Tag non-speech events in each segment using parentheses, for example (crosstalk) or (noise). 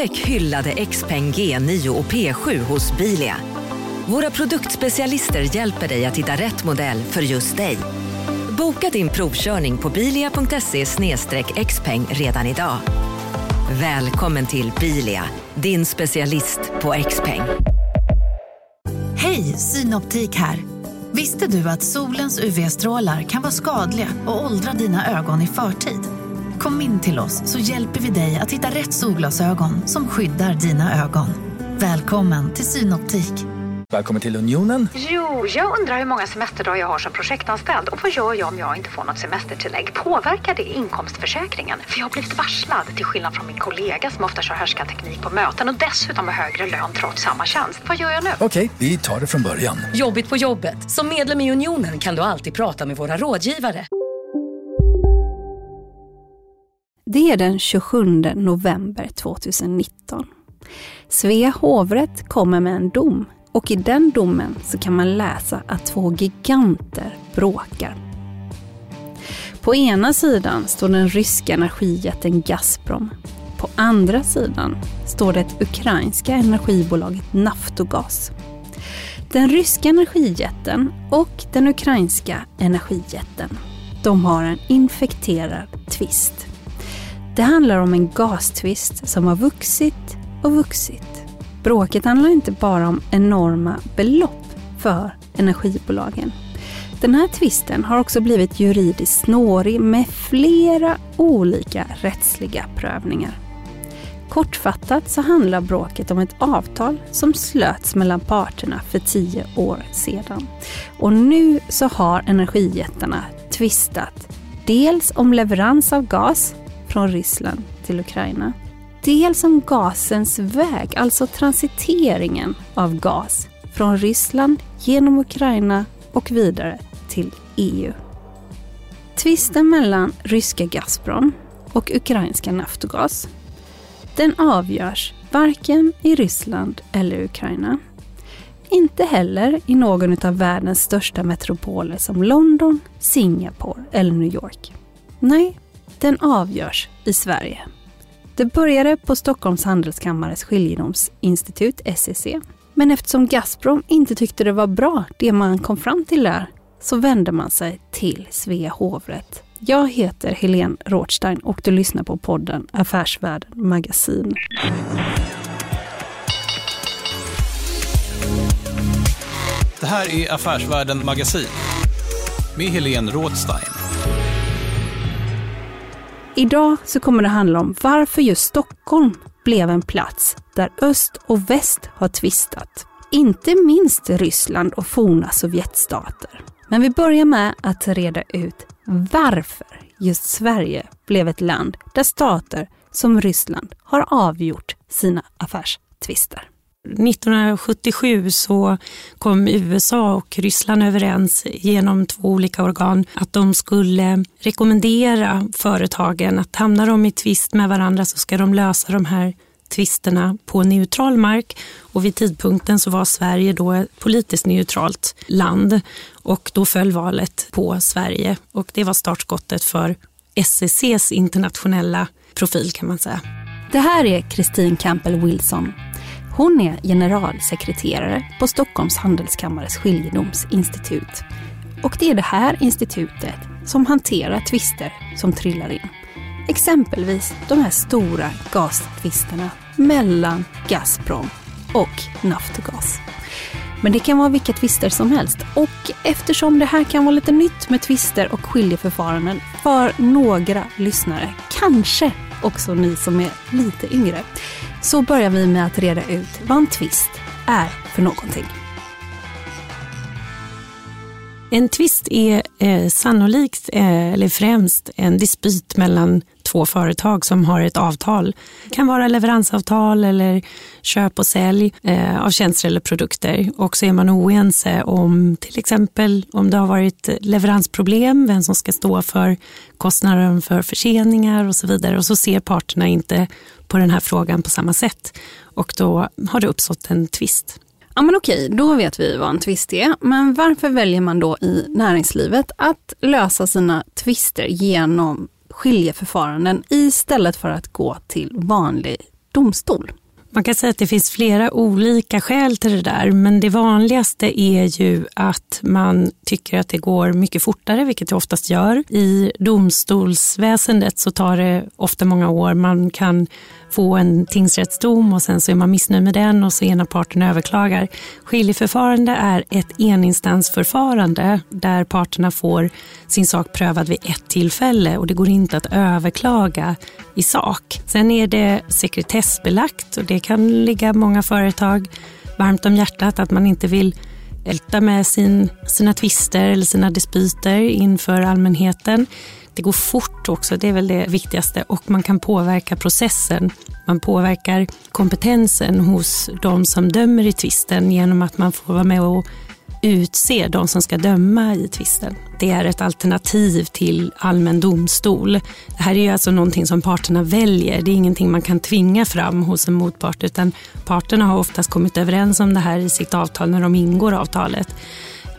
Upptäck hyllade XPeng G9 och P7 hos Bilia. Våra produktspecialister hjälper dig att hitta rätt modell för just dig. Boka din provkörning på bilia.se xpeng redan idag. Välkommen till Bilia, din specialist på XPeng. Hej, Synoptik här. Visste du att solens UV-strålar kan vara skadliga och åldra dina ögon i förtid? Kom in till oss så hjälper vi dig att hitta rätt solglasögon som skyddar dina ögon. Välkommen till Synoptik. Välkommen till Unionen. Jo, jag undrar hur många semesterdagar jag har som projektanställd och vad gör jag om jag inte får något semestertillägg? Påverkar det inkomstförsäkringen? För jag har blivit varslad, till skillnad från min kollega som ofta kör härskarteknik på möten och dessutom har högre lön trots samma tjänst. Vad gör jag nu? Okej, vi tar det från början. Jobbigt på jobbet. Som medlem i Unionen kan du alltid prata med våra rådgivare. Det är den 27 november 2019. Svea hovrätt kommer med en dom och i den domen så kan man läsa att två giganter bråkar. På ena sidan står den ryska energijätten Gazprom. På andra sidan står det ukrainska energibolaget Naftogaz. Den ryska energijätten och den ukrainska energijätten, de har en infekterad tvist. Det handlar om en gastvist som har vuxit och vuxit. Bråket handlar inte bara om enorma belopp för energibolagen. Den här tvisten har också blivit juridiskt snårig med flera olika rättsliga prövningar. Kortfattat så handlar bråket om ett avtal som slöts mellan parterna för tio år sedan. Och nu så har energijättarna tvistat dels om leverans av gas från Ryssland till Ukraina. Dels om gasens väg, alltså transiteringen av gas från Ryssland genom Ukraina och vidare till EU. Tvisten mellan ryska Gazprom och ukrainska Naftogaz den avgörs varken i Ryssland eller Ukraina. Inte heller i någon av världens största metropoler som London, Singapore eller New York. Nej, den avgörs i Sverige. Det började på Stockholms Handelskammares skiljedomsinstitut, SEC. Men eftersom Gazprom inte tyckte det var bra, det man kom fram till där, så vände man sig till Svea hovrätt. Jag heter Helene Rothstein och du lyssnar på podden Affärsvärlden Magasin. Det här är Affärsvärlden Magasin med Helene Rothstein. Idag så kommer det handla om varför just Stockholm blev en plats där öst och väst har tvistat. Inte minst Ryssland och forna Sovjetstater. Men vi börjar med att reda ut varför just Sverige blev ett land där stater som Ryssland har avgjort sina affärstvister. 1977 så kom USA och Ryssland överens genom två olika organ att de skulle rekommendera företagen att hamnar de i tvist med varandra så ska de lösa de här tvisterna på neutral mark. Och vid tidpunkten så var Sverige då ett politiskt neutralt land och då föll valet på Sverige. Och det var startskottet för SECs internationella profil kan man säga. Det här är Kristin Campbell Wilson hon är generalsekreterare på Stockholms Handelskammares skiljedomsinstitut. Och det är det här institutet som hanterar tvister som trillar in. Exempelvis de här stora gastvisterna mellan Gazprom och Naftogaz. Men det kan vara vilka tvister som helst och eftersom det här kan vara lite nytt med tvister och skiljeförfaranden för några lyssnare, kanske också ni som är lite yngre, så börjar vi med att reda ut vad en tvist är för någonting. En tvist är eh, sannolikt, eh, eller främst, en dispyt mellan två företag som har ett avtal. Det kan vara leveransavtal eller köp och sälj eh, av tjänster eller produkter. Och så är man oense om till exempel om det har varit leveransproblem, vem som ska stå för kostnaden för förseningar och så vidare. Och så ser parterna inte på den här frågan på samma sätt. Och då har det uppstått en tvist. Ja men okej, då vet vi vad en tvist är. Men varför väljer man då i näringslivet att lösa sina tvister genom skiljeförfaranden istället för att gå till vanlig domstol. Man kan säga att det finns flera olika skäl till det där, men det vanligaste är ju att man tycker att det går mycket fortare, vilket det oftast gör. I domstolsväsendet så tar det ofta många år. Man kan få en tingsrättsdom och sen så är man missnöjd med den och så ena parten överklagar. Skiljeförfarande är ett eninstansförfarande där parterna får sin sak prövad vid ett tillfälle och det går inte att överklaga i sak. Sen är det sekretessbelagt och det kan ligga många företag varmt om hjärtat att man inte vill älta med sin, sina tvister eller sina dispyter inför allmänheten. Det går fort också, det är väl det viktigaste. Och man kan påverka processen. Man påverkar kompetensen hos de som dömer i tvisten genom att man får vara med och utse de som ska döma i tvisten. Det är ett alternativ till allmän domstol. Det här är ju alltså någonting som parterna väljer. Det är ingenting man kan tvinga fram hos en motpart utan parterna har oftast kommit överens om det här i sitt avtal när de ingår avtalet.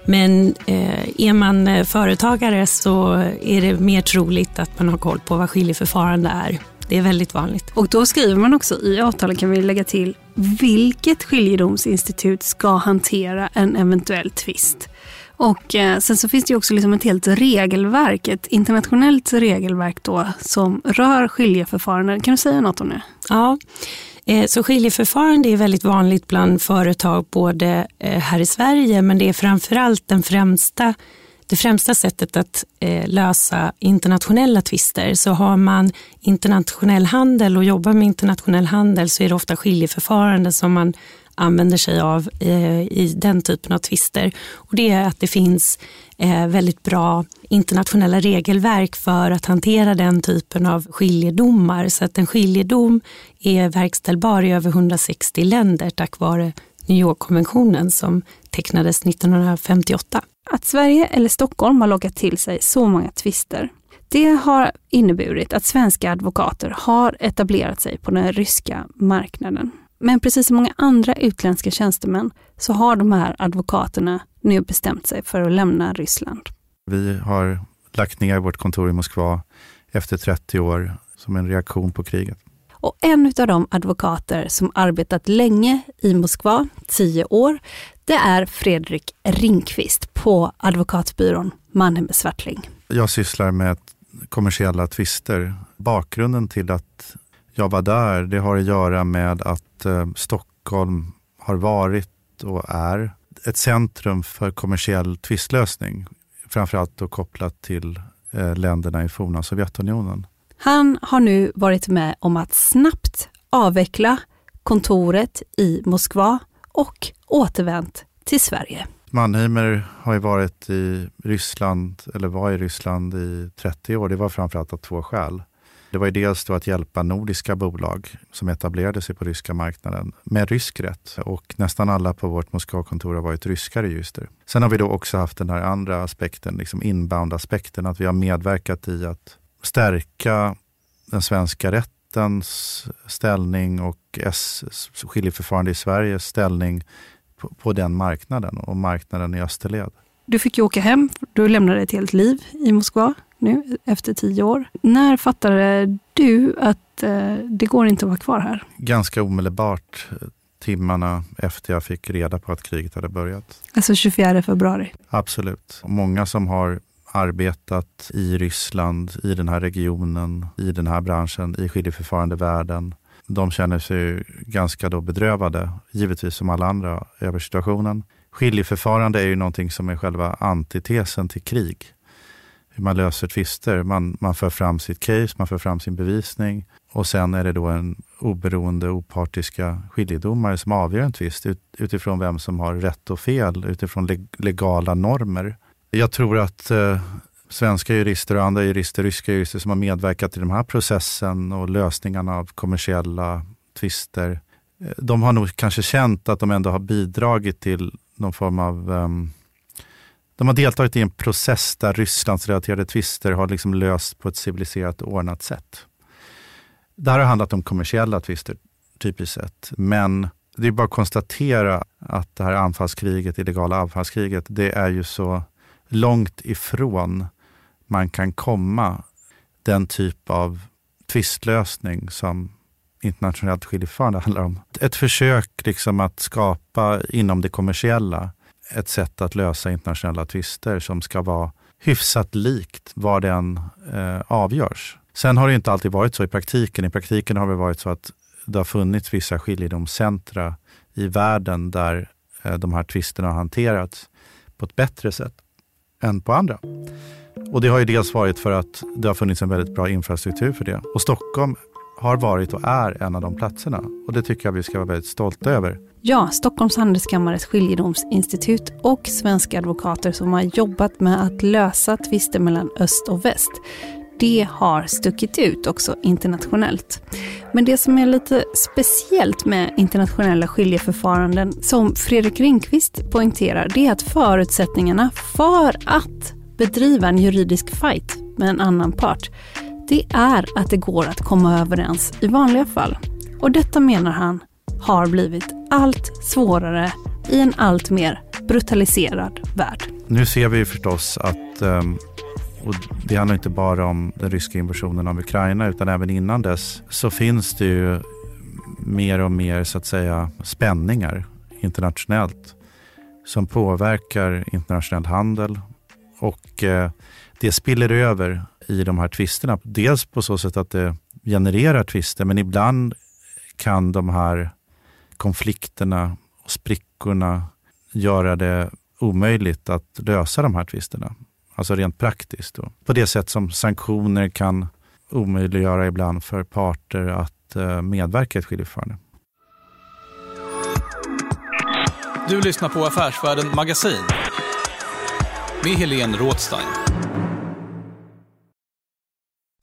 Men eh, är man eh, företagare så är det mer troligt att man har koll på vad skiljeförfarande är. Det är väldigt vanligt. Och då skriver man också i avtalet, kan vi lägga till, vilket skiljedomsinstitut ska hantera en eventuell tvist. Och eh, sen så finns det också liksom ett helt regelverk, ett internationellt regelverk då som rör skiljeförfaranden. Kan du säga något om det? Ja, Eh, så skiljeförfarande är väldigt vanligt bland företag både eh, här i Sverige men det är framförallt den främsta, det främsta sättet att eh, lösa internationella tvister. Så har man internationell handel och jobbar med internationell handel så är det ofta skiljeförfarande som man använder sig av eh, i den typen av tvister. Och det är att det finns eh, väldigt bra internationella regelverk för att hantera den typen av skiljedomar. Så att en skiljedom är verkställbar i över 160 länder tack vare New York-konventionen som tecknades 1958. Att Sverige eller Stockholm har lockat till sig så många tvister det har inneburit att svenska advokater har etablerat sig på den ryska marknaden. Men precis som många andra utländska tjänstemän så har de här advokaterna nu bestämt sig för att lämna Ryssland. Vi har lagt ner vårt kontor i Moskva efter 30 år som en reaktion på kriget. Och en av de advokater som arbetat länge i Moskva, 10 år, det är Fredrik Ringqvist på advokatbyrån Mannheim Swartling. Jag sysslar med kommersiella tvister. Bakgrunden till att jag var där, det har att göra med att eh, Stockholm har varit och är ett centrum för kommersiell tvistlösning. Framförallt då kopplat till eh, länderna i forna Sovjetunionen. Han har nu varit med om att snabbt avveckla kontoret i Moskva och återvänt till Sverige. Mannheimer har ju varit i Ryssland, eller var i Ryssland i 30 år. Det var framförallt av två skäl. Det var ju dels då att hjälpa nordiska bolag som etablerade sig på ryska marknaden med rysk rätt. Och nästan alla på vårt Moskvakontor har varit ryska register. Sen har vi då också haft den här andra aspekten, liksom inbound-aspekten, att vi har medverkat i att stärka den svenska rättens ställning och S, skiljeförfarande i Sveriges ställning på, på den marknaden och marknaden i österled. Du fick ju åka hem, du lämnade ett helt liv i Moskva nu efter tio år. När fattade du att eh, det går inte att vara kvar här? Ganska omedelbart, eh, timmarna efter jag fick reda på att kriget hade börjat. Alltså 24 februari? Absolut. Många som har arbetat i Ryssland, i den här regionen, i den här branschen, i skiljeförfarande världen. De känner sig ganska då bedrövade, givetvis som alla andra, över situationen. Skiljeförfarande är ju någonting som är själva antitesen till krig. Hur man löser tvister. Man, man för fram sitt case, man för fram sin bevisning och sen är det då en oberoende, opartiska skiljedomare som avgör en tvist ut, utifrån vem som har rätt och fel, utifrån legala normer. Jag tror att eh, svenska jurister och andra jurister, ryska jurister som har medverkat i den här processen och lösningarna av kommersiella tvister, eh, de har nog kanske känt att de ändå har bidragit till någon form av um, de har deltagit i en process där Rysslandsrelaterade tvister har liksom löst på ett civiliserat och ordnat sätt. Det här har handlat om kommersiella tvister, typiskt sett. Men det är bara att konstatera att det här anfallskriget, illegala anfallskriget, det är ju så långt ifrån man kan komma den typ av tvistlösning som internationellt skiljeförfarande handlar om. Ett försök liksom att skapa inom det kommersiella ett sätt att lösa internationella tvister som ska vara hyfsat likt var den eh, avgörs. Sen har det inte alltid varit så i praktiken. I praktiken har det varit så att det har funnits vissa skiljedomscentra i världen där eh, de här tvisterna har hanterats på ett bättre sätt än på andra. Och det har ju dels varit för att det har funnits en väldigt bra infrastruktur för det. Och Stockholm har varit och är en av de platserna. Och det tycker jag vi ska vara väldigt stolta över. Ja, Stockholms Handelskammares skiljedomsinstitut och svenska advokater som har jobbat med att lösa tvister mellan öst och väst. Det har stuckit ut också internationellt. Men det som är lite speciellt med internationella skiljeförfaranden, som Fredrik Ringqvist poängterar, det är att förutsättningarna för att bedriva en juridisk fight med en annan part, det är att det går att komma överens i vanliga fall. Och detta menar han har blivit allt svårare i en allt mer brutaliserad värld. Nu ser vi förstås att, ehm, och det handlar inte bara om den ryska invasionen av Ukraina utan även innan dess, så finns det ju mer och mer så att säga spänningar internationellt som påverkar internationell handel och eh, det spiller över i de här tvisterna. Dels på så sätt att det genererar tvister men ibland kan de här konflikterna och sprickorna göra det omöjligt att lösa de här tvisterna. Alltså rent praktiskt. Då. På det sätt som sanktioner kan omöjliggöra ibland för parter att eh, medverka i ett skiljeförfarande. Du lyssnar på Affärsvärlden Magasin med Helene Rådstein.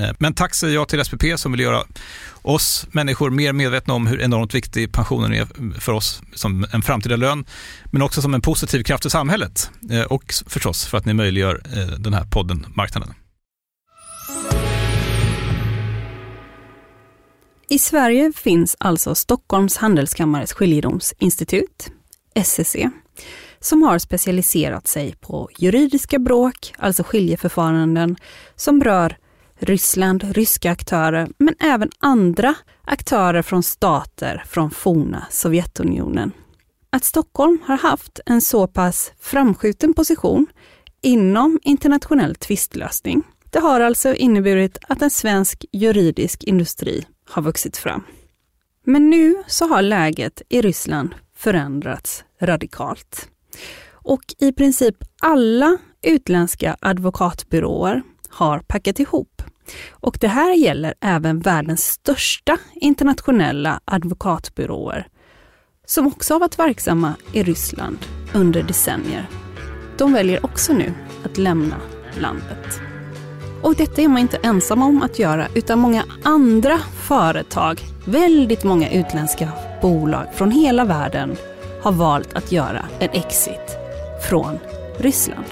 Eh, men tack säger jag till SPP som vill göra oss människor mer medvetna om hur enormt viktig pensionen är för oss som en framtida lön, men också som en positiv kraft i samhället eh, och förstås för att ni möjliggör eh, den här podden Marknaden. I Sverige finns alltså Stockholms Handelskammares skiljedomsinstitut, SSC, som har specialiserat sig på juridiska bråk, alltså skiljeförfaranden, som rör Ryssland, ryska aktörer, men även andra aktörer från stater från forna Sovjetunionen. Att Stockholm har haft en så pass framskjuten position inom internationell tvistlösning, det har alltså inneburit att en svensk juridisk industri har vuxit fram. Men nu så har läget i Ryssland förändrats radikalt. Och i princip alla utländska advokatbyråer har packat ihop. Och det här gäller även världens största internationella advokatbyråer som också har varit verksamma i Ryssland under decennier. De väljer också nu att lämna landet. Och detta är man inte ensam om att göra, utan många andra företag, väldigt många utländska bolag från hela världen har valt att göra en exit från Ryssland.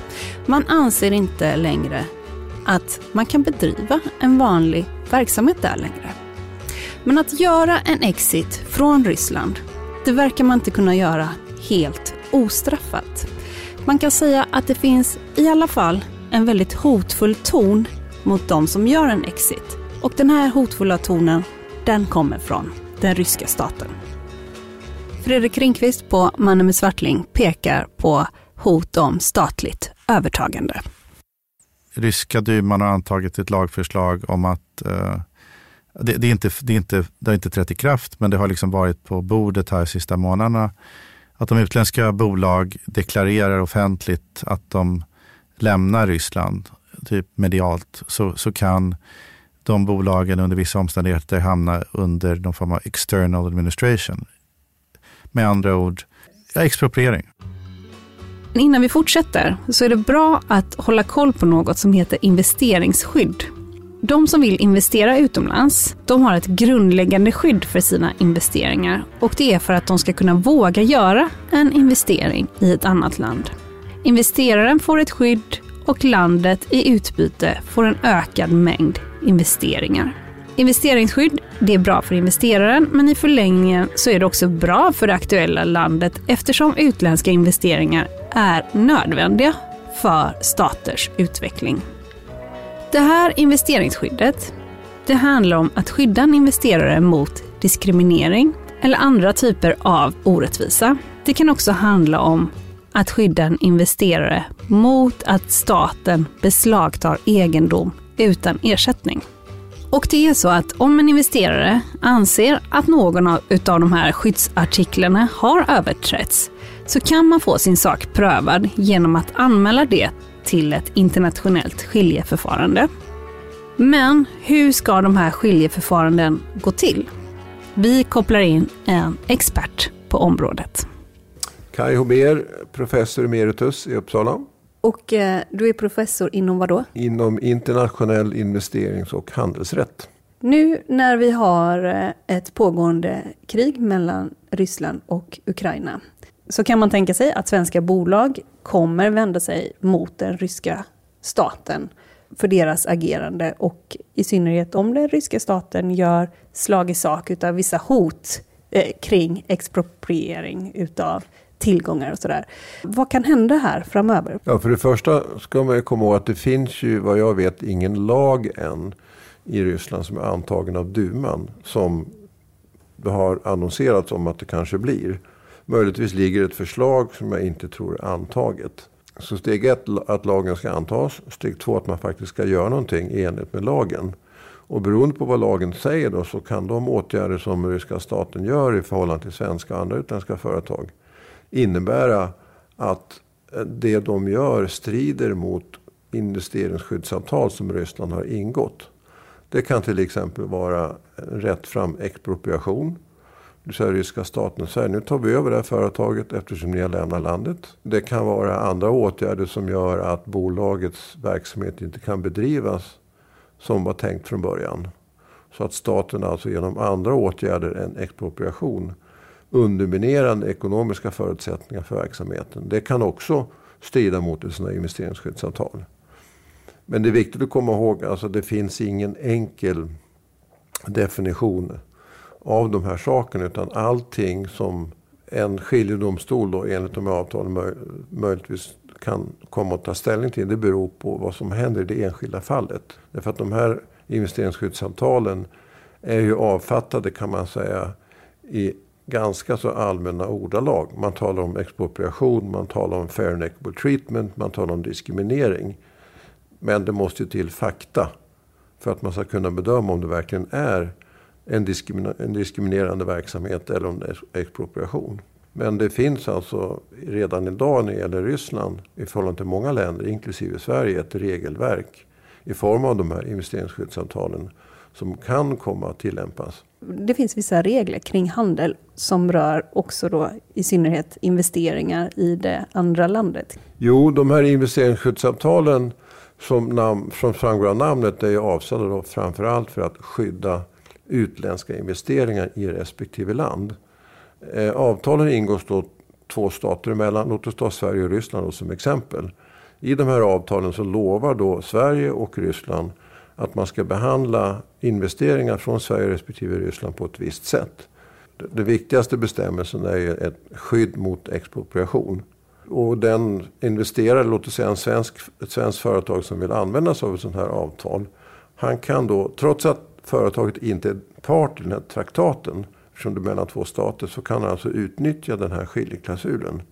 Man anser inte längre att man kan bedriva en vanlig verksamhet där längre. Men att göra en exit från Ryssland, det verkar man inte kunna göra helt ostraffat. Man kan säga att det finns i alla fall en väldigt hotfull ton mot de som gör en exit. Och den här hotfulla tonen, den kommer från den ryska staten. Fredrik Ringqvist på Mannen med Svartling pekar på hot om statligt övertagande. Ryska duman har antagit ett lagförslag om att eh, det, det, är inte, det, är inte, det har inte trätt i kraft, men det har liksom varit på bordet här de sista månaderna. Att de utländska bolag deklarerar offentligt att de lämnar Ryssland, typ medialt, så, så kan de bolagen under vissa omständigheter hamna under någon form av external administration. Med andra ord, ja, expropriering. Innan vi fortsätter så är det bra att hålla koll på något som heter investeringsskydd. De som vill investera utomlands, de har ett grundläggande skydd för sina investeringar och det är för att de ska kunna våga göra en investering i ett annat land. Investeraren får ett skydd och landet i utbyte får en ökad mängd investeringar. Investeringsskydd, det är bra för investeraren, men i förlängningen så är det också bra för det aktuella landet eftersom utländska investeringar är nödvändiga för staters utveckling. Det här investeringsskyddet, det handlar om att skydda en investerare mot diskriminering eller andra typer av orättvisa. Det kan också handla om att skydda en investerare mot att staten beslagtar egendom utan ersättning. Och det är så att om en investerare anser att någon av de här skyddsartiklarna har överträtts så kan man få sin sak prövad genom att anmäla det till ett internationellt skiljeförfarande. Men hur ska de här skiljeförfaranden gå till? Vi kopplar in en expert på området. Kai Homer, professor emeritus i Uppsala. Och eh, du är professor inom vad då? Inom internationell investerings och handelsrätt. Nu när vi har eh, ett pågående krig mellan Ryssland och Ukraina så kan man tänka sig att svenska bolag kommer vända sig mot den ryska staten för deras agerande och i synnerhet om den ryska staten gör slag i sak utav vissa hot eh, kring expropriering utav tillgångar och sådär. Vad kan hända här framöver? Ja, för det första ska man komma ihåg att det finns ju vad jag vet ingen lag än i Ryssland som är antagen av duman som det har annonserats om att det kanske blir. Möjligtvis ligger ett förslag som jag inte tror är antaget. Så steg ett att lagen ska antas. Steg två att man faktiskt ska göra någonting i enlighet med lagen. Och beroende på vad lagen säger då så kan de åtgärder som ryska staten gör i förhållande till svenska och andra utländska företag innebära att det de gör strider mot investeringsskyddsavtal som Ryssland har ingått. Det kan till exempel vara rättfram expropriation. Det vill säga ryska staten säger nu tar vi över det här företaget eftersom ni har lämnat landet. Det kan vara andra åtgärder som gör att bolagets verksamhet inte kan bedrivas som var tänkt från början. Så att staten alltså genom andra åtgärder än expropriation underminerande ekonomiska förutsättningar för verksamheten. Det kan också strida mot ett sådant här investeringsskyddsavtal. Men det är viktigt att komma ihåg att alltså, det finns ingen enkel definition av de här sakerna. Utan allting som en skiljedomstol då, enligt de här avtalen möjligtvis kan komma att ta ställning till. Det beror på vad som händer i det enskilda fallet. Därför att de här investeringsskyddsavtalen är ju avfattade kan man säga i ganska så allmänna ordalag. Man talar om expropriation, man talar om fair and equitable treatment, man talar om diskriminering. Men det måste ju till fakta för att man ska kunna bedöma om det verkligen är en, diskriminer en diskriminerande verksamhet eller om det är expropriation. Men det finns alltså redan idag när det gäller Ryssland i förhållande till många länder, inklusive Sverige, ett regelverk i form av de här investeringsskyddsavtalen som kan komma att tillämpas. det finns vissa regler kring handel som rör också då i synnerhet investeringar i det andra landet. Jo, de här investeringsskyddsavtalen som, nam, som framgår av namnet är ju avsedda då framförallt för att skydda utländska investeringar i respektive land. Eh, avtalen ingås då två stater emellan. Låt oss ta Sverige och Ryssland som exempel. I de här avtalen så lovar då Sverige och Ryssland att man ska behandla investeringar från Sverige respektive Ryssland på ett visst sätt. Den viktigaste bestämmelsen är ett skydd mot expropriation. Och den investerare, låt oss säga en svensk, ett svenskt företag som vill använda sig av ett sånt här avtal. Han kan då, trots att företaget inte är part i den här traktaten, eftersom det är mellan två stater, så kan han alltså utnyttja den här skiljeklausulen.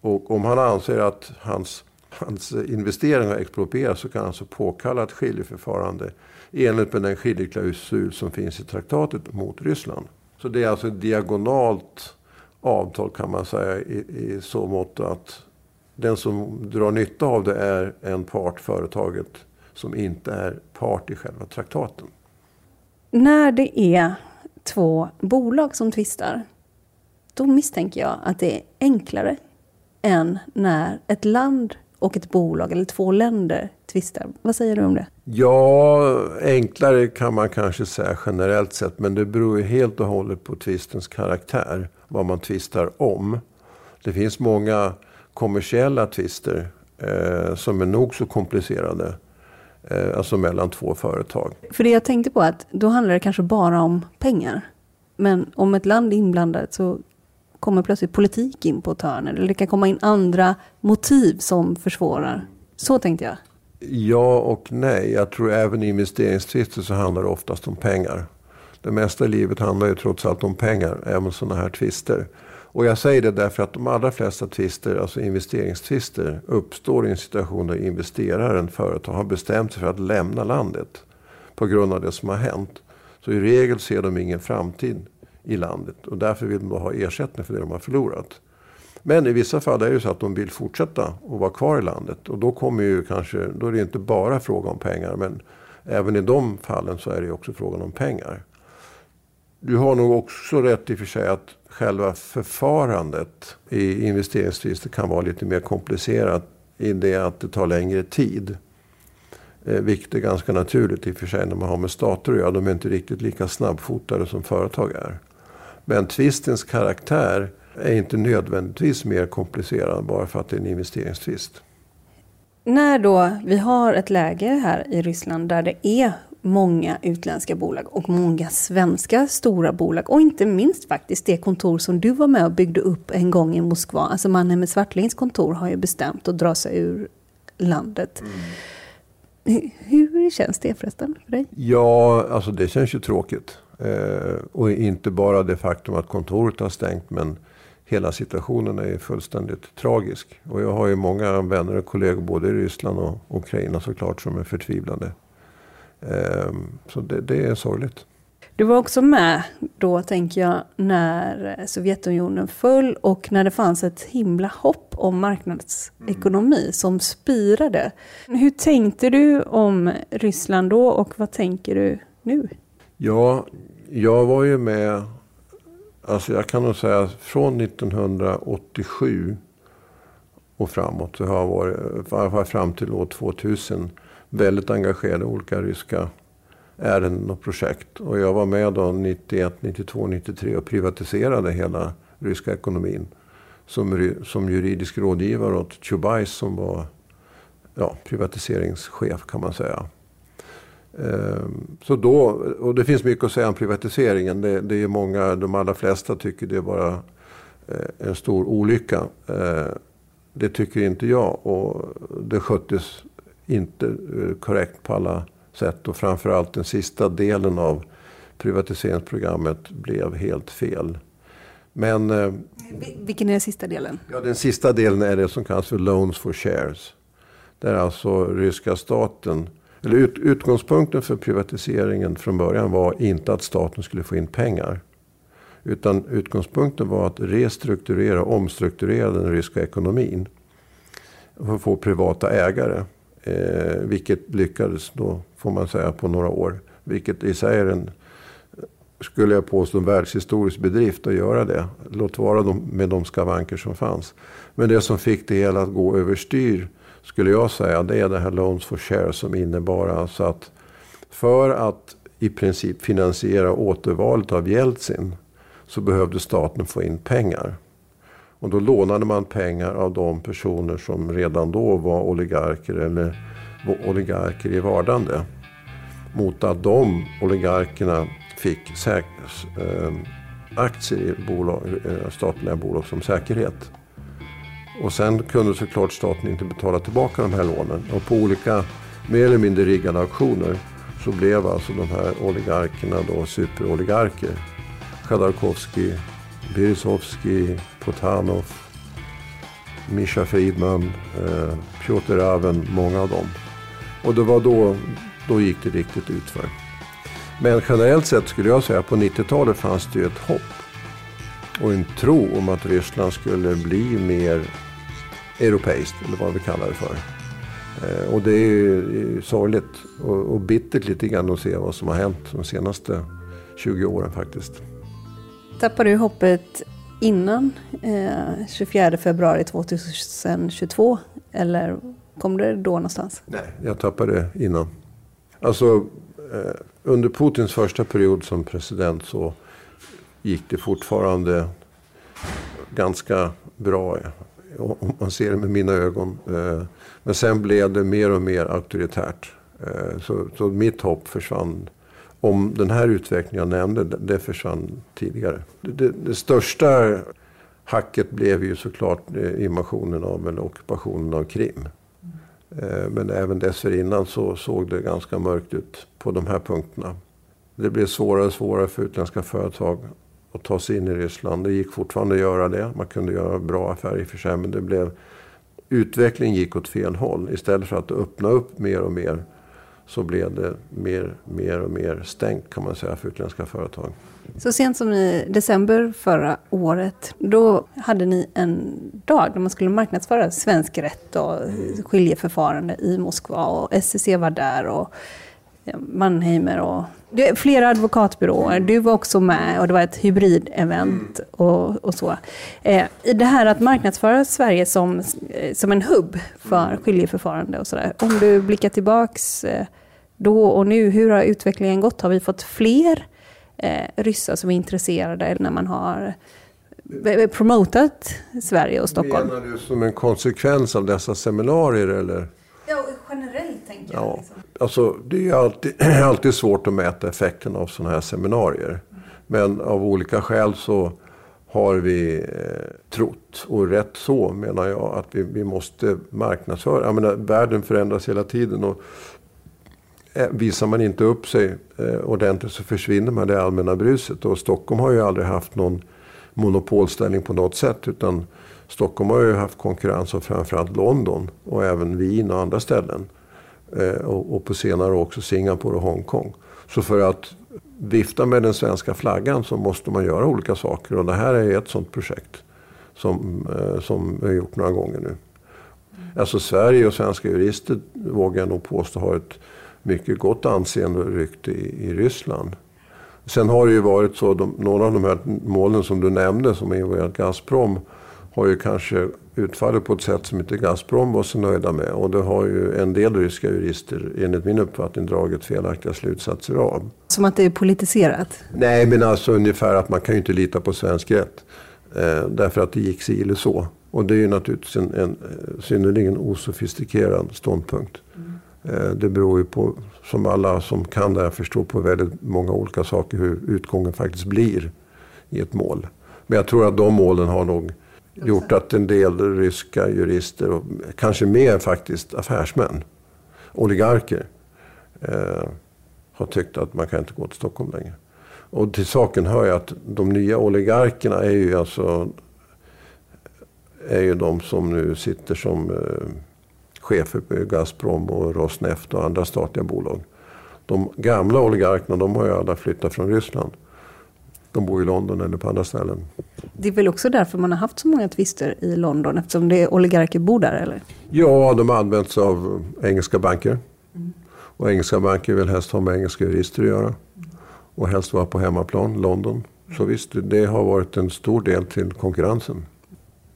Och om han anser att hans, hans investering har exproprierats så kan han alltså påkalla ett skiljeförfarande enligt med den skiljeklausul som finns i traktatet mot Ryssland. Så det är alltså ett diagonalt avtal kan man säga i, i så mått att den som drar nytta av det är en part, företaget, som inte är part i själva traktaten. När det är två bolag som tvistar, då misstänker jag att det är enklare än när ett land och ett bolag eller två länder tvistar. Vad säger du om det? Ja, enklare kan man kanske säga generellt sett. Men det beror ju helt och hållet på tvistens karaktär. Vad man tvistar om. Det finns många kommersiella tvister eh, som är nog så komplicerade. Eh, alltså mellan två företag. För det jag tänkte på är att då handlar det kanske bara om pengar. Men om ett land är inblandat så kommer plötsligt politik in på ett hörn. Eller det kan komma in andra motiv som försvårar. Så tänkte jag. Ja och nej. Jag tror även i investeringstvister så handlar det oftast om pengar. Det mesta i livet handlar ju trots allt om pengar, även sådana här tvister. Och jag säger det därför att de allra flesta tvister, alltså investeringstvister, uppstår i en situation där investeraren, företag, har bestämt sig för att lämna landet på grund av det som har hänt. Så i regel ser de ingen framtid i landet och därför vill de ha ersättning för det de har förlorat. Men i vissa fall är det så att de vill fortsätta och vara kvar i landet. Och då kommer ju kanske, då är det inte bara fråga om pengar. Men även i de fallen så är det också frågan om pengar. Du har nog också rätt i och för sig att själva förfarandet i investeringstvister kan vara lite mer komplicerat i det att det tar längre tid. Eh, vilket är ganska naturligt i och för sig när man har med stater att göra. De är inte riktigt lika snabbfotade som företag är. Men tvistens karaktär är inte nödvändigtvis mer komplicerad bara för att det är en investeringstvist. När då vi har ett läge här i Ryssland där det är många utländska bolag och många svenska stora bolag och inte minst faktiskt det kontor som du var med och byggde upp en gång i Moskva. Alltså mannen med Svartlings kontor har ju bestämt att dra sig ur landet. Mm. Hur känns det förresten för dig? Ja, alltså det känns ju tråkigt. Eh, och inte bara det faktum att kontoret har stängt men hela situationen är fullständigt tragisk. Och jag har ju många vänner och kollegor både i Ryssland och Ukraina såklart som är förtvivlade. Ehm, så det, det är sorgligt. Du var också med då, tänker jag, när Sovjetunionen föll och när det fanns ett himla hopp om marknadsekonomi mm. som spirade. Hur tänkte du om Ryssland då och vad tänker du nu? Ja, jag var ju med Alltså jag kan nog säga från 1987 och framåt så har jag varit, fram till år 2000 väldigt engagerad i olika ryska ärenden och projekt. Och jag var med då 91, 92, 93 och privatiserade hela ryska ekonomin. Som, som juridisk rådgivare åt Chubais som var ja, privatiseringschef kan man säga. Ehm, så då, och det finns mycket att säga om privatiseringen. Det, det är många, de allra flesta tycker det är bara eh, en stor olycka. Ehm, det tycker inte jag och det sköttes inte eh, korrekt på alla sätt. Och framförallt den sista delen av privatiseringsprogrammet blev helt fel. Men, eh, Vilken är den sista delen? Ja, den sista delen är det som kallas för Loans for Shares. Där alltså ryska staten eller ut, utgångspunkten för privatiseringen från början var inte att staten skulle få in pengar. Utan utgångspunkten var att restrukturera, omstrukturera den ryska ekonomin. För att få privata ägare. Eh, vilket lyckades då, får man säga, på några år. Vilket i sig är en skulle jag påstå, en världshistorisk bedrift att göra det. Låt vara de, med de skavanker som fanns. Men det som fick det hela att gå överstyr, skulle jag säga, det är det här Loans for Share som innebar alltså att för att i princip finansiera återvalet av Jeltsin så behövde staten få in pengar. Och då lånade man pengar av de personer som redan då var oligarker eller oligarker i vardande. Mot att de oligarkerna fick äh, aktier i bolag, äh, statliga bolag som säkerhet. Och sen kunde såklart staten inte betala tillbaka de här lånen. Och på olika mer eller mindre riggade auktioner så blev alltså de här oligarkerna då superoligarker. Khodorkovsky, Berezovsky, Potanov, Mischa Friedman, eh, Piotr Raven, många av dem. Och det var då, då gick det riktigt utför. Men generellt sett skulle jag säga att på 90-talet fanns det ju ett hopp och en tro om att Ryssland skulle bli mer europeiskt, eller vad vi kallar det för. Eh, och det är ju sorgligt och, och bittert lite grann att se vad som har hänt de senaste 20 åren faktiskt. Tappade du hoppet innan eh, 24 februari 2022? Eller kom det då någonstans? Nej, jag tappade innan. Alltså, eh, under Putins första period som president så gick det fortfarande ganska bra. Om man ser det med mina ögon. Eh, men sen blev det mer och mer auktoritärt. Eh, så, så mitt hopp försvann om den här utvecklingen jag nämnde, det försvann tidigare. Det, det, det största hacket blev ju såklart eh, invasionen av, eller ockupationen av Krim. Men även dessförinnan så såg det ganska mörkt ut på de här punkterna. Det blev svårare och svårare för utländska företag att ta sig in i Ryssland. Det gick fortfarande att göra det. Man kunde göra bra affärer i och för sig. Men det blev, utvecklingen gick åt fel håll. Istället för att öppna upp mer och mer så blev det mer, mer och mer stängt kan man säga för utländska företag. Så sent som i december förra året, då hade ni en dag när man skulle marknadsföra svensk rätt och skiljeförfarande i Moskva och SEC var där och Mannheimer och flera advokatbyråer. Du var också med och det var ett hybridevent och, och så. Eh, I det här att marknadsföra Sverige som, eh, som en hubb för skiljeförfarande och sådär. Om du blickar tillbaks eh, då och nu, hur har utvecklingen gått? Har vi fått fler eh, ryssar som är intresserade när man har promotat Sverige och Stockholm? Menar du som en konsekvens av dessa seminarier eller? Ja, generellt tänker jag. Ja. Liksom. Alltså, det är alltid, (clears throat) alltid svårt att mäta effekten av sådana här seminarier. Men av olika skäl så har vi eh, trott, och rätt så menar jag, att vi, vi måste marknadsföra. Jag menar, världen förändras hela tiden. och eh, Visar man inte upp sig eh, ordentligt så försvinner man det allmänna bruset. Och Stockholm har ju aldrig haft någon monopolställning på något sätt. utan Stockholm har ju haft konkurrens av framförallt London och även Wien och andra ställen. Eh, och, på senare också Singapore och Hongkong. Så för att vifta med den svenska flaggan så måste man göra olika saker. Och det här är ett sådant projekt som, eh, som vi har gjort några gånger nu. Alltså Sverige och svenska jurister vågar jag nog påstå har ett mycket gott anseende och rykte i, i Ryssland. Sen har det ju varit så, de, några av de här målen som du nämnde som involverat Gazprom har ju kanske utfallit på ett sätt som inte Gazprom var så nöjda med. Och det har ju en del ryska jurister enligt min uppfattning dragit felaktiga slutsatser av. Som att det är politiserat? Nej, men alltså ungefär att man kan ju inte lita på svensk rätt. Eh, därför att det gick si eller så. Och det är ju naturligtvis en, en synnerligen osofistikerad ståndpunkt. Mm. Eh, det beror ju på, som alla som kan det här förstår, på väldigt många olika saker hur utgången faktiskt blir i ett mål. Men jag tror att de målen har nog gjort att en del ryska jurister, och kanske mer faktiskt affärsmän, oligarker, eh, har tyckt att man kan inte gå till Stockholm längre. Och till saken hör ju att de nya oligarkerna är ju alltså är ju de som nu sitter som eh, chefer på Gazprom och Rosneft och andra statliga bolag. De gamla oligarkerna de har ju alla flyttat från Ryssland. De bor i London eller på andra ställen. Det är väl också därför man har haft så många tvister i London eftersom det är oligarker bor där eller? Ja, de används av engelska banker. Mm. Och engelska banker vill helst ha med engelska jurister att göra. Och helst vara på hemmaplan, London. Så visst, det har varit en stor del till konkurrensen.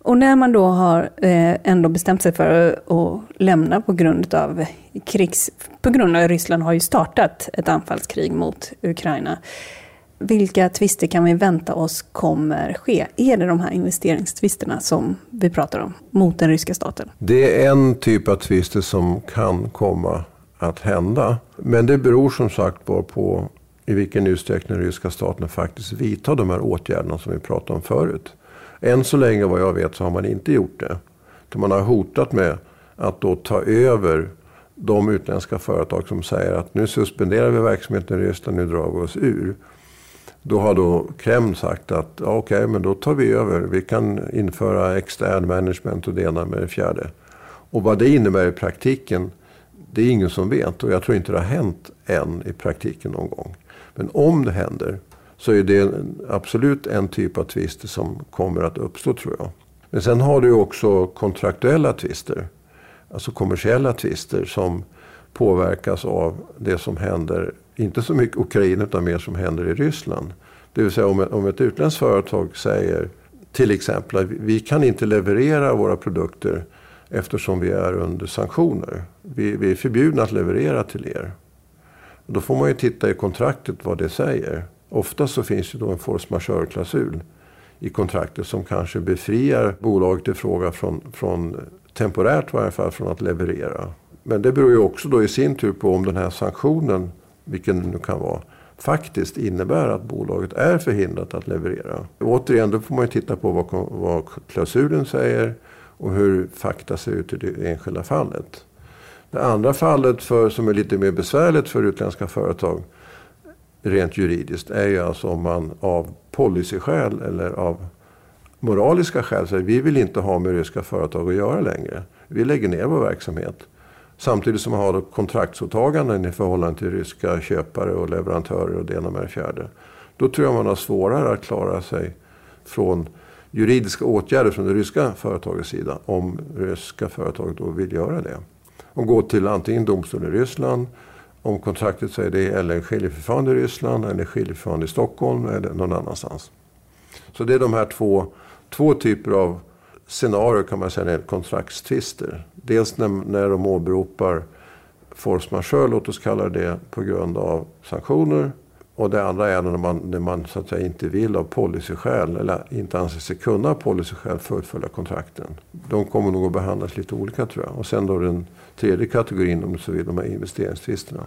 Och när man då har eh, ändå bestämt sig för att lämna på grund av krigs... På grund av att Ryssland har ju startat ett anfallskrig mot Ukraina. Vilka tvister kan vi vänta oss kommer ske? Är det de här investeringstvisterna som vi pratar om mot den ryska staten? Det är en typ av tvister som kan komma att hända. Men det beror som sagt bara på i vilken utsträckning den ryska staten faktiskt vidtar de här åtgärderna som vi pratade om förut. Än så länge vad jag vet så har man inte gjort det. Man har hotat med att då ta över de utländska företag som säger att nu suspenderar vi verksamheten i Ryssland, nu drar vi oss ur. Då har då Kreml sagt att ja, okej, okay, men då tar vi över. Vi kan införa extern management och det ena med det fjärde. Och vad det innebär i praktiken, det är ingen som vet. Och jag tror inte det har hänt än i praktiken någon gång. Men om det händer så är det absolut en typ av tvister som kommer att uppstå tror jag. Men sen har du också kontraktuella tvister. Alltså kommersiella tvister som påverkas av det som händer, inte så mycket Ukraina utan mer som händer i Ryssland. Det vill säga om ett, om ett utländskt företag säger till exempel att vi kan inte leverera våra produkter eftersom vi är under sanktioner. Vi, vi är förbjudna att leverera till er. Då får man ju titta i kontraktet vad det säger. Ofta så finns det då en force majeure-klausul i kontraktet som kanske befriar bolaget i fråga från, från temporärt i varje fall från att leverera. Men det beror ju också då i sin tur på om den här sanktionen, vilken det nu kan vara, faktiskt innebär att bolaget är förhindrat att leverera. Återigen, då får man ju titta på vad, vad klausulen säger och hur fakta ser ut i det enskilda fallet. Det andra fallet för, som är lite mer besvärligt för utländska företag rent juridiskt är ju alltså om man av policyskäl eller av moraliska skäl säger vi vill inte ha med ryska företag att göra längre. Vi lägger ner vår verksamhet. Samtidigt som man har kontraktsåtaganden i förhållande till ryska köpare och leverantörer och det ena med det fjärde. Då tror jag man har svårare att klara sig från juridiska åtgärder från det ryska företagets sida om ryska företaget då vill göra det. Och gå till antingen domstol i Ryssland om kontraktet säger det eller skiljeförfarande i Ryssland eller skiljeförfarande i Stockholm eller någon annanstans. Så det är de här två, två typer av scenarier kan man säga när det kontraktstvister. Dels när, när de åberopar force majeure, låt oss kalla det, på grund av sanktioner. Och det andra är när man, när man så att säga, inte vill av policyskäl eller inte anser sig kunna av policyskäl fullfölja kontrakten. De kommer nog att behandlas lite olika tror jag. Och sen då den tredje kategorin om du så vill, de här investeringstvisterna.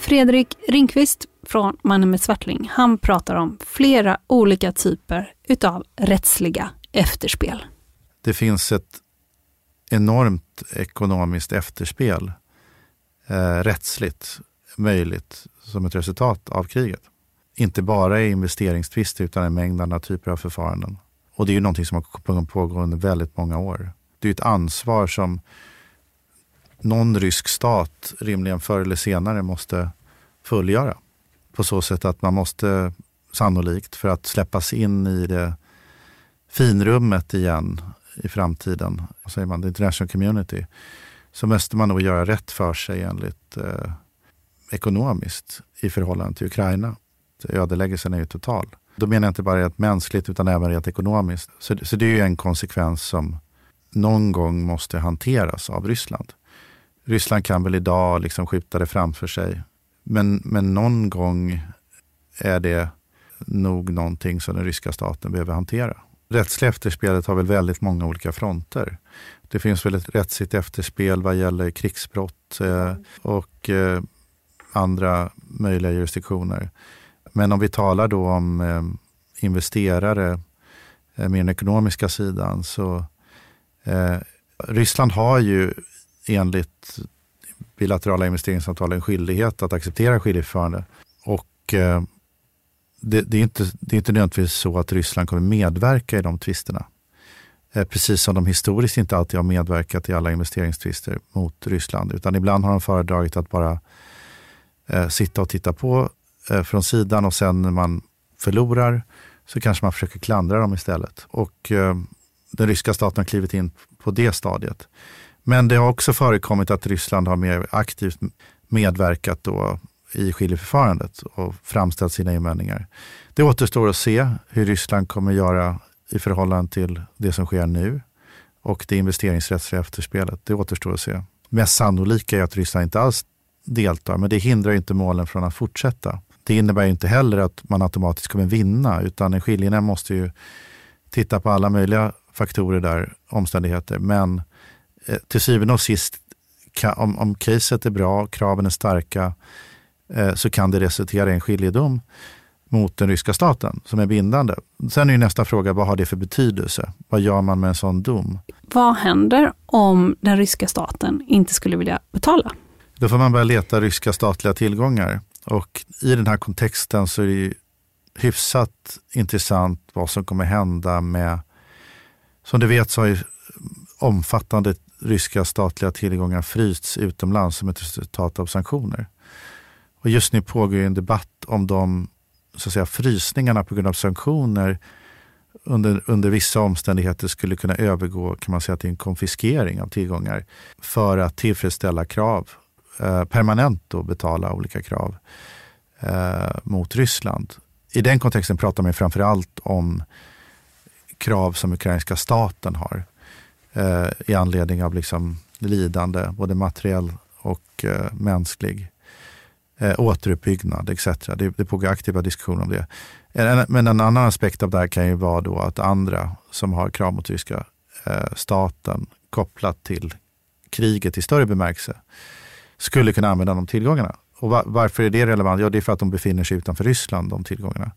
Fredrik Ringqvist från Mannen med Svartling, han pratar om flera olika typer utav rättsliga efterspel. Det finns ett enormt ekonomiskt efterspel eh, rättsligt möjligt som ett resultat av kriget. Inte bara i investeringstvister utan en mängd andra typer av förfaranden. Och det är ju någonting som har pågått under väldigt många år. det är ett ansvar som någon rysk stat rimligen förr eller senare måste fullgöra. På så sätt att man måste sannolikt för att släppas in i det finrummet igen i framtiden, vad säger man, the international community, så måste man nog göra rätt för sig enligt eh, ekonomiskt i förhållande till Ukraina. Ödeläggelsen är ju total. Då menar jag inte bara rent mänskligt utan även rent ekonomiskt. Så, så det är ju en konsekvens som någon gång måste hanteras av Ryssland. Ryssland kan väl idag liksom skjuta det framför sig. Men, men någon gång är det nog någonting som den ryska staten behöver hantera. Rättsliga efterspelet har väl väldigt många olika fronter. Det finns väl ett rättsligt efterspel vad gäller krigsbrott eh, och eh, andra möjliga jurisdiktioner. Men om vi talar då om eh, investerare eh, med den ekonomiska sidan så eh, Ryssland har ju enligt bilaterala investeringsavtal en skyldighet att acceptera skiljeförfarande. Och eh, det, det, är inte, det är inte nödvändigtvis så att Ryssland kommer medverka i de tvisterna. Eh, precis som de historiskt inte alltid har medverkat i alla investeringstvister mot Ryssland. Utan ibland har de föredragit att bara eh, sitta och titta på eh, från sidan och sen när man förlorar så kanske man försöker klandra dem istället. Och eh, den ryska staten har klivit in på det stadiet. Men det har också förekommit att Ryssland har mer aktivt medverkat då i skiljeförfarandet och framställt sina invändningar. Det återstår att se hur Ryssland kommer göra i förhållande till det som sker nu och det investeringsrättsliga efterspelet. Det återstår att se. Mest sannolika är att Ryssland inte alls deltar, men det hindrar inte målen från att fortsätta. Det innebär inte heller att man automatiskt kommer vinna, utan en skiljenämnd måste ju titta på alla möjliga faktorer där, omständigheter. Men till syvende och sist, kan, om, om caset är bra, kraven är starka, eh, så kan det resultera i en skiljedom mot den ryska staten som är bindande. Sen är nästa fråga, vad har det för betydelse? Vad gör man med en sån dom? Vad händer om den ryska staten inte skulle vilja betala? Då får man börja leta ryska statliga tillgångar. Och i den här kontexten så är det hyfsat intressant vad som kommer hända med, som du vet så har ju omfattande ryska statliga tillgångar frysts utomlands som ett resultat av sanktioner. Och just nu pågår en debatt om de så att säga, frysningarna på grund av sanktioner under, under vissa omständigheter skulle kunna övergå kan man säga, till en konfiskering av tillgångar för att tillfredsställa krav, eh, permanent då betala olika krav eh, mot Ryssland. I den kontexten pratar man framför allt om krav som ukrainska staten har eh, i anledning av liksom lidande, både materiell och eh, mänsklig eh, återuppbyggnad etc. Det, det pågår aktiva diskussioner om det. Men en annan aspekt av det här kan ju vara då att andra som har krav mot ryska eh, staten kopplat till kriget i större bemärkelse skulle kunna använda de tillgångarna. Och va, varför är det relevant? Ja, det är för att de befinner sig utanför Ryssland, de tillgångarna.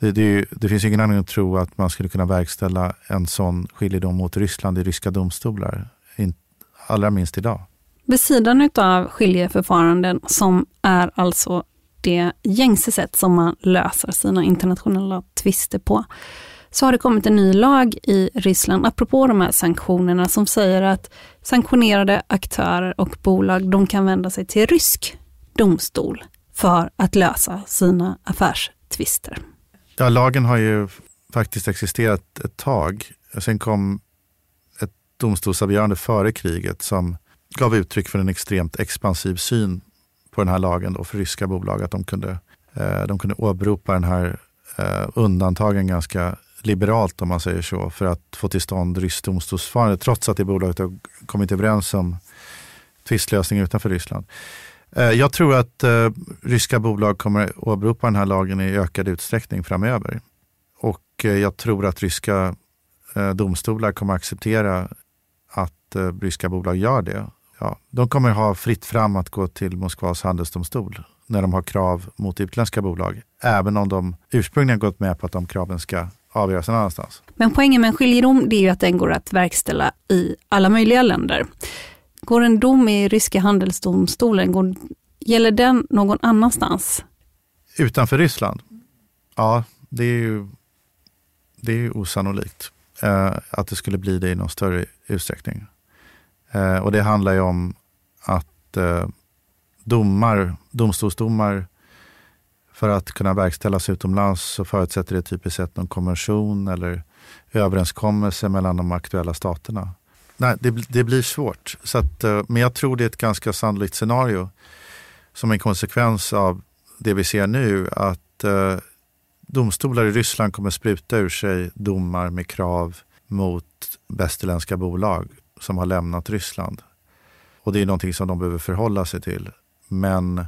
Det, det, det, finns ingen anledning att tro att man skulle kunna verkställa en sån skiljedom mot Ryssland i ryska domstolar. In, allra minst idag. Vid sidan av skiljeförfaranden som är alltså det gängse sätt som man löser sina internationella tvister på, så har det kommit en ny lag i Ryssland apropå de här sanktionerna som säger att sanktionerade aktörer och bolag, de kan vända sig till rysk domstol för att lösa sina affärstvister. Ja, lagen har ju faktiskt existerat ett tag. Sen kom ett domstolsavgörande före kriget som gav uttryck för en extremt expansiv syn på den här lagen då för ryska bolag. Att de kunde, eh, de kunde åberopa den här eh, undantagen ganska liberalt om man säger så för att få till stånd ryskt domstolsförfarande trots att det bolaget har kommit överens om tvistlösning utanför Ryssland. Eh, jag tror att eh, ryska bolag kommer åberopa den här lagen i ökad utsträckning framöver. Och eh, jag tror att ryska eh, domstolar kommer acceptera att eh, ryska bolag gör det ja, de kommer ha fritt fram att gå till Moskvas handelsdomstol när de har krav mot utländska bolag. Även om de ursprungligen gått med på att de kraven ska avgöras någon annanstans. Men poängen med en skiljedom det är ju att den går att verkställa i alla möjliga länder. Går en dom i ryska handelsdomstolen, går, gäller den någon annanstans? Utanför Ryssland? Ja, det är ju det är osannolikt. eh, att det skulle bli det i någon större utsträckning. Eh, och det handlar ju om att eh, domar, domstolsdomar för att kunna verkställas utomlands så förutsätter det typiskt sett någon konvention eller överenskommelse mellan de aktuella staterna. Nej, det, det blir svårt. Så att, eh, men jag tror det är ett ganska sannolikt scenario som en konsekvens av det vi ser nu att eh, domstolar i Ryssland kommer spruta ur sig domar med krav mot västerländska bolag som har lämnat Ryssland. Och det är någonting som de behöver förhålla sig till. Men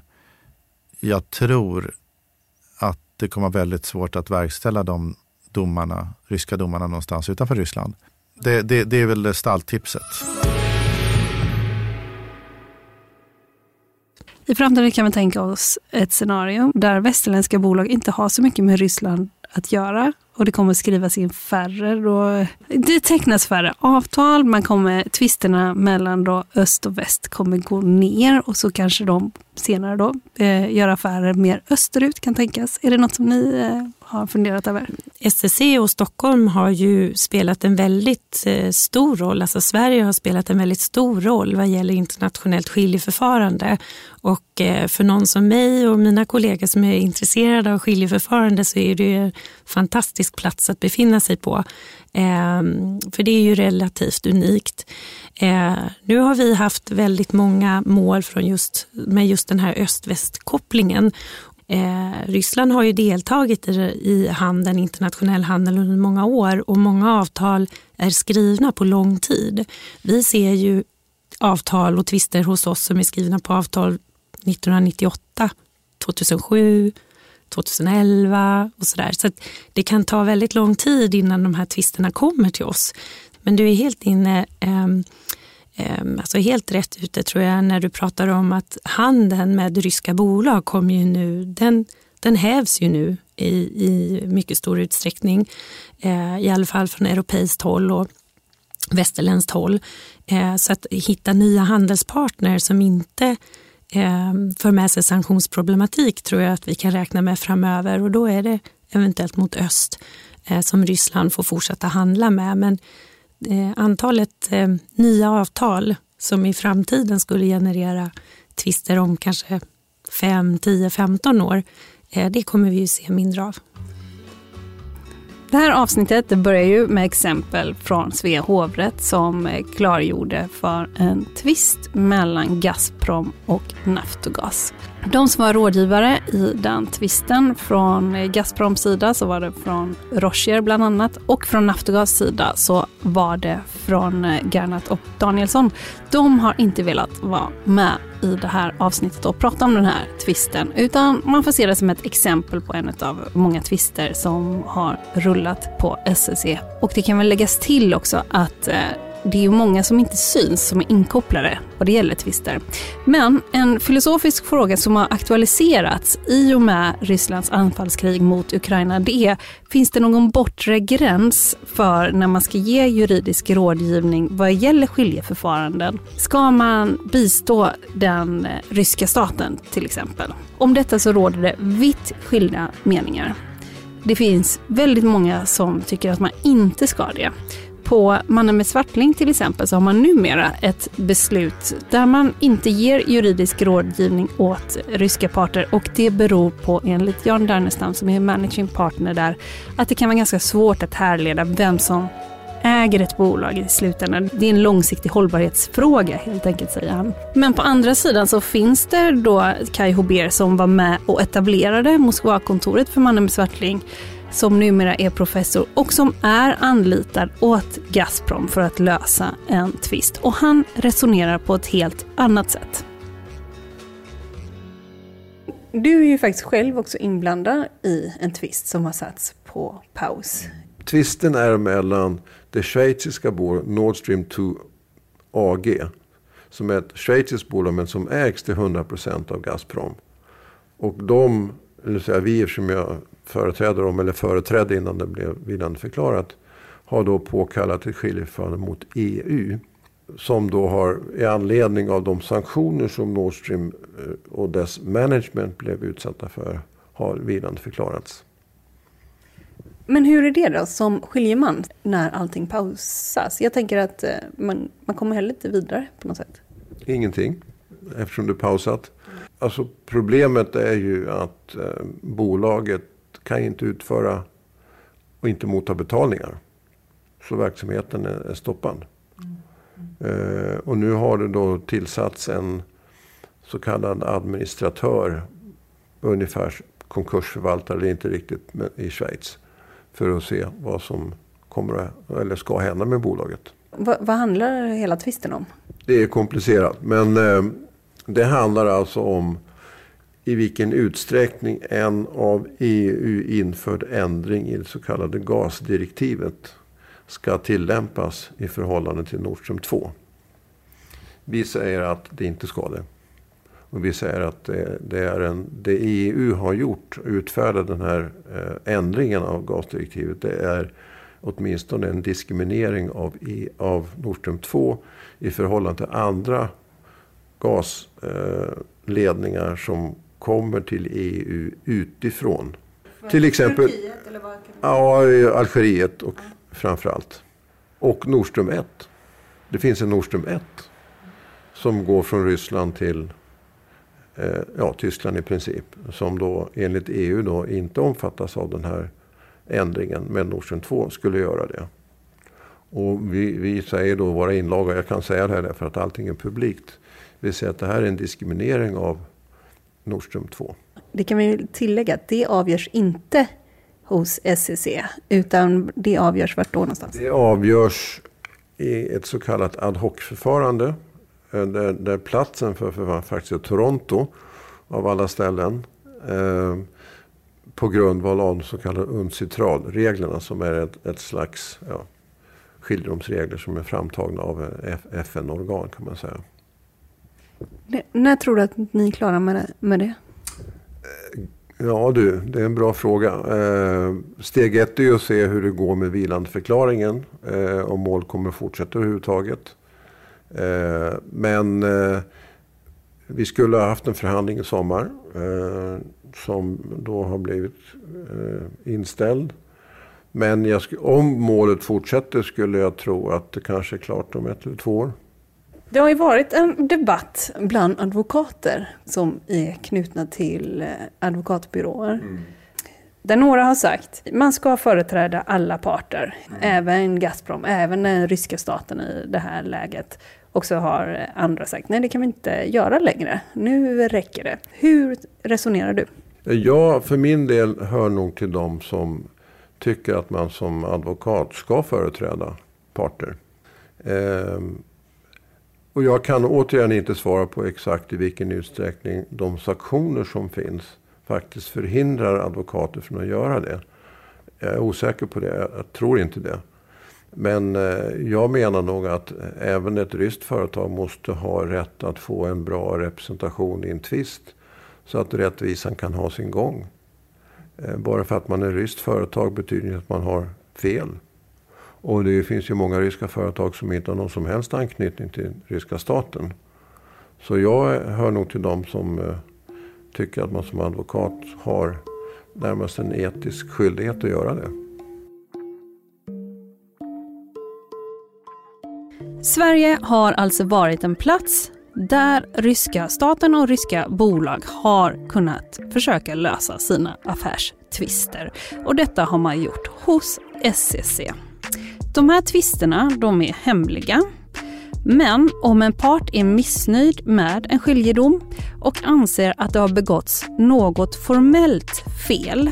jag tror att det kommer vara väldigt svårt att verkställa de domarna, ryska domarna någonstans utanför Ryssland. Det, det, det är väl stalltipset. I framtiden kan vi tänka oss ett scenario där västerländska bolag inte har så mycket med Ryssland att göra och det kommer skrivas in färre. Då, det tecknas färre avtal, man kommer, tvisterna mellan då öst och väst kommer gå ner och så kanske de senare då eh, gör affärer mer österut kan tänkas. Är det något som ni eh, har funderat över? SSC och Stockholm har ju spelat en väldigt eh, stor roll, alltså Sverige har spelat en väldigt stor roll vad gäller internationellt skiljeförfarande. Och eh, för någon som mig och mina kollegor som är intresserade av skiljeförfarande så är det en fantastisk plats att befinna sig på. Eh, för det är ju relativt unikt. Eh, nu har vi haft väldigt många mål från just, med just den här öst-väst-kopplingen Eh, Ryssland har ju deltagit i, i handeln, internationell handel under många år och många avtal är skrivna på lång tid. Vi ser ju avtal och tvister hos oss som är skrivna på avtal 1998, 2007, 2011 och sådär. Så, så det kan ta väldigt lång tid innan de här tvisterna kommer till oss. Men du är helt inne um, um, alltså helt rätt ute tror jag när du pratar om att handeln med ryska bolag kommer ju nu, den, den hävs ju nu i, i mycket stor utsträckning. Eh, I alla fall från europeiskt håll och västerländskt håll. Eh, så att hitta nya handelspartner som inte Ehm, för med sig sanktionsproblematik tror jag att vi kan räkna med framöver och då är det eventuellt mot öst eh, som Ryssland får fortsätta handla med. Men Eh, antalet eh, nya avtal som i framtiden skulle generera tvister om kanske 5, 10, 15 år, eh, det kommer vi ju se mindre av. Det här avsnittet det börjar ju med exempel från Svea hovrätt som eh, klargjorde för en tvist mellan Gazprom och Naftogas. De som var rådgivare i den tvisten från Gazproms sida så var det från Rocher bland annat och från Naftogas sida så var det från eh, Gernat och Danielsson. De har inte velat vara med i det här avsnittet och prata om den här tvisten utan man får se det som ett exempel på en av många tvister som har rullat på SSC. Och det kan väl läggas till också att eh, det är ju många som inte syns som är inkopplade vad det gäller tvister. Men en filosofisk fråga som har aktualiserats i och med Rysslands anfallskrig mot Ukraina det är, finns det någon bortre gräns för när man ska ge juridisk rådgivning vad gäller skiljeförfaranden? Ska man bistå den eh, ryska staten till exempel? Om detta så råder det vitt skilda meningar. Det finns väldigt många som tycker att man inte ska det. På Mannen med svartling till exempel så har man numera ett beslut där man inte ger juridisk rådgivning åt ryska parter och det beror på, enligt Jan Dernestam som är managing partner där, att det kan vara ganska svårt att härleda vem som äger ett bolag i slutändan. Det är en långsiktig hållbarhetsfråga helt enkelt, säger han. Men på andra sidan så finns det då Kai Hober som var med och etablerade Moskva-kontoret för Mannen med svartling som numera är professor och som är anlitad åt Gazprom för att lösa en tvist. Och han resonerar på ett helt annat sätt. Du är ju faktiskt själv också inblandad i en tvist som har satts på paus. Tvisten är mellan det schweiziska bolaget Nord Stream 2 AG som är ett schweiziskt bolag men som ägs till 100% av Gazprom. Och de, eller säga vi eftersom jag företräder dem, eller företrädde innan det blev vilandeförklarat, har då påkallat ett skiljeförfarande mot EU. Som då har, i anledning av de sanktioner som Nord Stream eh, och dess management blev utsatta för, har vilandeförklarats. Men hur är det då som skiljeman när allting pausas? Jag tänker att eh, man, man kommer heller inte vidare på något sätt. Ingenting, eftersom det är pausat. Alltså problemet är ju att eh, bolaget kan inte utföra och inte motta betalningar. Så verksamheten är, är stoppad. Eh, och nu har det då tillsatts en så kallad administratör, ungefär konkursförvaltare, eller inte riktigt, men i Schweiz. För att se vad som kommer att, eller ska hända med bolaget. Va, vad handlar hela tvisten om? Det är komplicerat, men eh, det handlar alltså om i vilken utsträckning en av EU införd ändring i det så kallade gasdirektivet ska tillämpas i förhållande till Nord Stream 2. Vi säger att det inte ska det. Och vi säger att det, det är en, det EU har gjort, utfärdat den här eh, ändringen av gasdirektivet, det är åtminstone en diskriminering av, e, av Nord Stream 2 i förhållande till andra gasledningar eh, som kommer till EU utifrån. För till exempel Turkiet, eller vad ja, Algeriet och ja. framförallt. Och Nord Stream 1. Det finns en Nord Stream 1 som går från Ryssland till eh, ja, Tyskland i princip. Som då enligt EU då inte omfattas av den här ändringen. Men Nord Stream 2 skulle göra det. Och vi, vi säger då våra inlagor, jag kan säga det här därför att allting är publikt. Vi säger att det här är en diskriminering av Nord Stream 2. Det kan vi tillägga att det avgörs inte hos SCC, utan det avgörs vart då någonstans? Det avgörs i ett så kallat ad hoc-förfarande. Eh, där, där platsen för förfarandet faktiskt är Toronto, av alla ställen. Eh, på grundval av de så kallade UNCITRAL-reglerna som är ett, ett slags ja, skiljedomsregler som är framtagna av FN-organ kan man säga. När tror du att ni är klara med det? Med det? Eh, ja du, det är en bra fråga. Eh, steg ett är ju att se hur det går med vilandeförklaringen. Eh, om mål kommer att fortsätta överhuvudtaget. Men vi skulle ha haft en förhandling i sommar. Som då har blivit inställd. Men jag, om målet fortsätter skulle jag tro att det kanske är klart om ett eller två år. Det har ju varit en debatt bland advokater som är knutna till eh, advokatbyråer. Mm. Där några har sagt att man ska företräda alla parter, mm. även Gazprom, även den ryska staten i det här läget. Och så har andra sagt nej det kan vi inte göra längre, nu räcker det. Hur resonerar du? Jag för min del hör nog till dem som tycker att man som advokat ska företräda parter. Ehm, och jag kan återigen inte svara på exakt i vilken utsträckning de sanktioner som finns faktiskt förhindrar advokater från att göra det. Jag är osäker på det. Jag tror inte det. Men eh, jag menar nog att eh, även ett ryskt företag måste ha rätt att få en bra representation i en tvist. Så att rättvisan kan ha sin gång. Eh, bara för att man är ryskt företag betyder inte att man har fel. Och det finns ju många ryska företag som inte har någon som helst anknytning till ryska staten. Så jag hör nog till dem som eh, tycker att man som advokat har närmast en etisk skyldighet att göra det. Sverige har alltså varit en plats där ryska staten och ryska bolag har kunnat försöka lösa sina affärstvister. Och detta har man gjort hos SCC. De här tvisterna de är hemliga. Men om en part är missnöjd med en skiljedom och anser att det har begåtts något formellt fel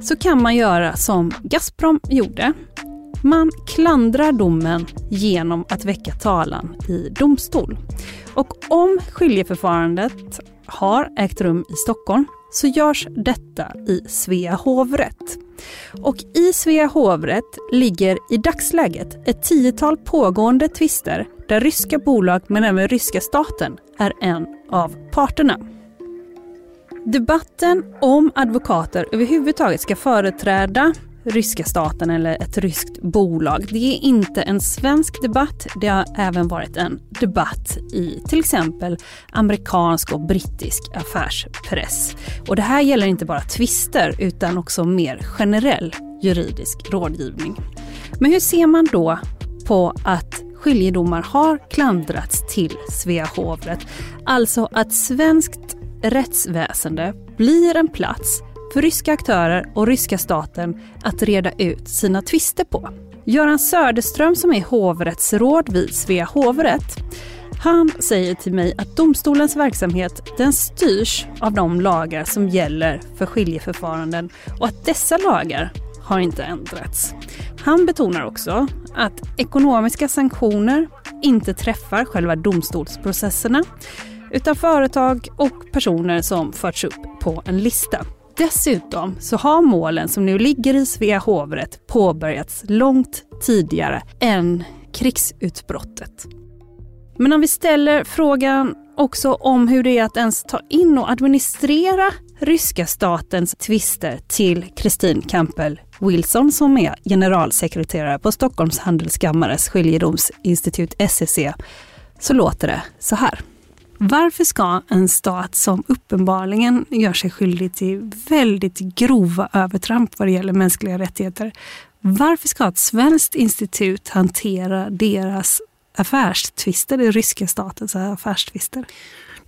så kan man göra som Gazprom gjorde. Man klandrar domen genom att väcka talan i domstol. Och om skiljeförfarandet har ägt rum i Stockholm så görs detta i Svea hovrätt. Och i Svea hovrätt ligger i dagsläget ett tiotal pågående tvister där ryska bolag men även ryska staten är en av parterna. Debatten om advokater överhuvudtaget ska företräda ryska staten eller ett ryskt bolag. Det är inte en svensk debatt. Det har även varit en debatt i till exempel amerikansk och brittisk affärspress. Och det här gäller inte bara tvister utan också mer generell juridisk rådgivning. Men hur ser man då på att skiljedomar har klandrats till Svea hovrätt? Alltså att svenskt rättsväsende blir en plats för ryska aktörer och ryska staten att reda ut sina tvister på. Göran Söderström som är hovrättsråd vid Svea hovrätt han säger till mig att domstolens verksamhet den styrs av de lagar som gäller för skiljeförfaranden och att dessa lagar har inte ändrats. Han betonar också att ekonomiska sanktioner inte träffar själva domstolsprocesserna utan företag och personer som förts upp på en lista. Dessutom så har målen som nu ligger i Svea hovrätt påbörjats långt tidigare än krigsutbrottet. Men om vi ställer frågan också om hur det är att ens ta in och administrera ryska statens tvister till Kristin Campbell Wilson som är generalsekreterare på Stockholms handelskammares skiljedomsinstitut SEC så låter det så här. Varför ska en stat som uppenbarligen gör sig skyldig till väldigt grova övertramp vad det gäller mänskliga rättigheter, varför ska ett svenskt institut hantera deras affärstvister, den ryska statens affärstvister?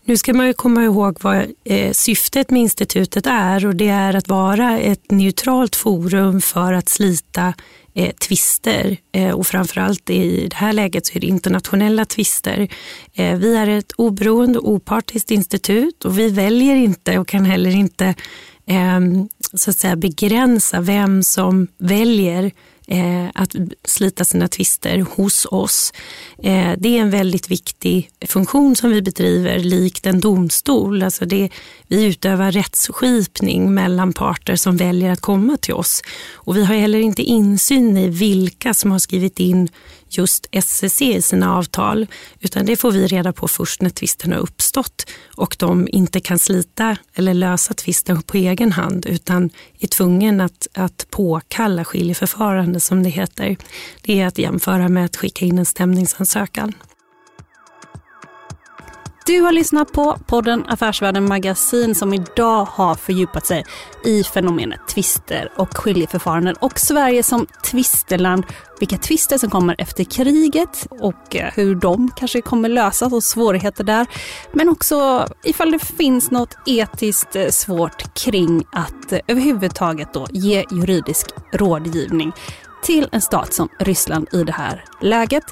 Nu ska man ju komma ihåg vad eh, syftet med institutet är och det är att vara ett neutralt forum för att slita eh, tvister eh, och framförallt i det här läget så är det internationella tvister. Eh, vi är ett oberoende och opartiskt institut och vi väljer inte och kan heller inte eh, så att säga begränsa vem som väljer eh, att slita sina tvister hos oss. Eh, det är en väldigt viktig funktion som vi bedriver likt en domstol. Alltså det, vi utövar rättsskipning mellan parter som väljer att komma till oss. Och vi har heller inte insyn i vilka som har skrivit in just SCC i sina avtal, utan det får vi reda på först när tvisten har uppstått och de inte kan slita eller lösa tvisten på egen hand utan är tvungen att, att påkalla skiljeförfarande som det heter. Det är att jämföra med att skicka in en stämningsansökan. Du har lyssnat på podden Affärsvärlden Magasin som idag har fördjupat sig i fenomenet tvister och skiljeförfaranden och Sverige som tvisteland. Vilka tvister som kommer efter kriget och eh, hur de kanske kommer lösas och svårigheter där. Men också ifall det finns något etiskt eh, svårt kring att eh, överhuvudtaget då ge juridisk rådgivning till en stat som Ryssland i det här läget.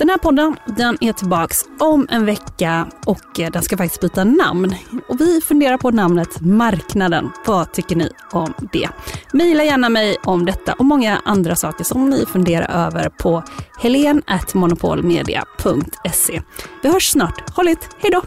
Den här podden den är tillbaks om en vecka och eh, den ska faktiskt byta namn. Och vi funderar på namnet Marknaden. Vad tycker ni om det? Maila gärna mig om detta och många andra saker som ni funderar över på helen.monopolmedia.se. Vi hörs snart. Håll ut. Hej då!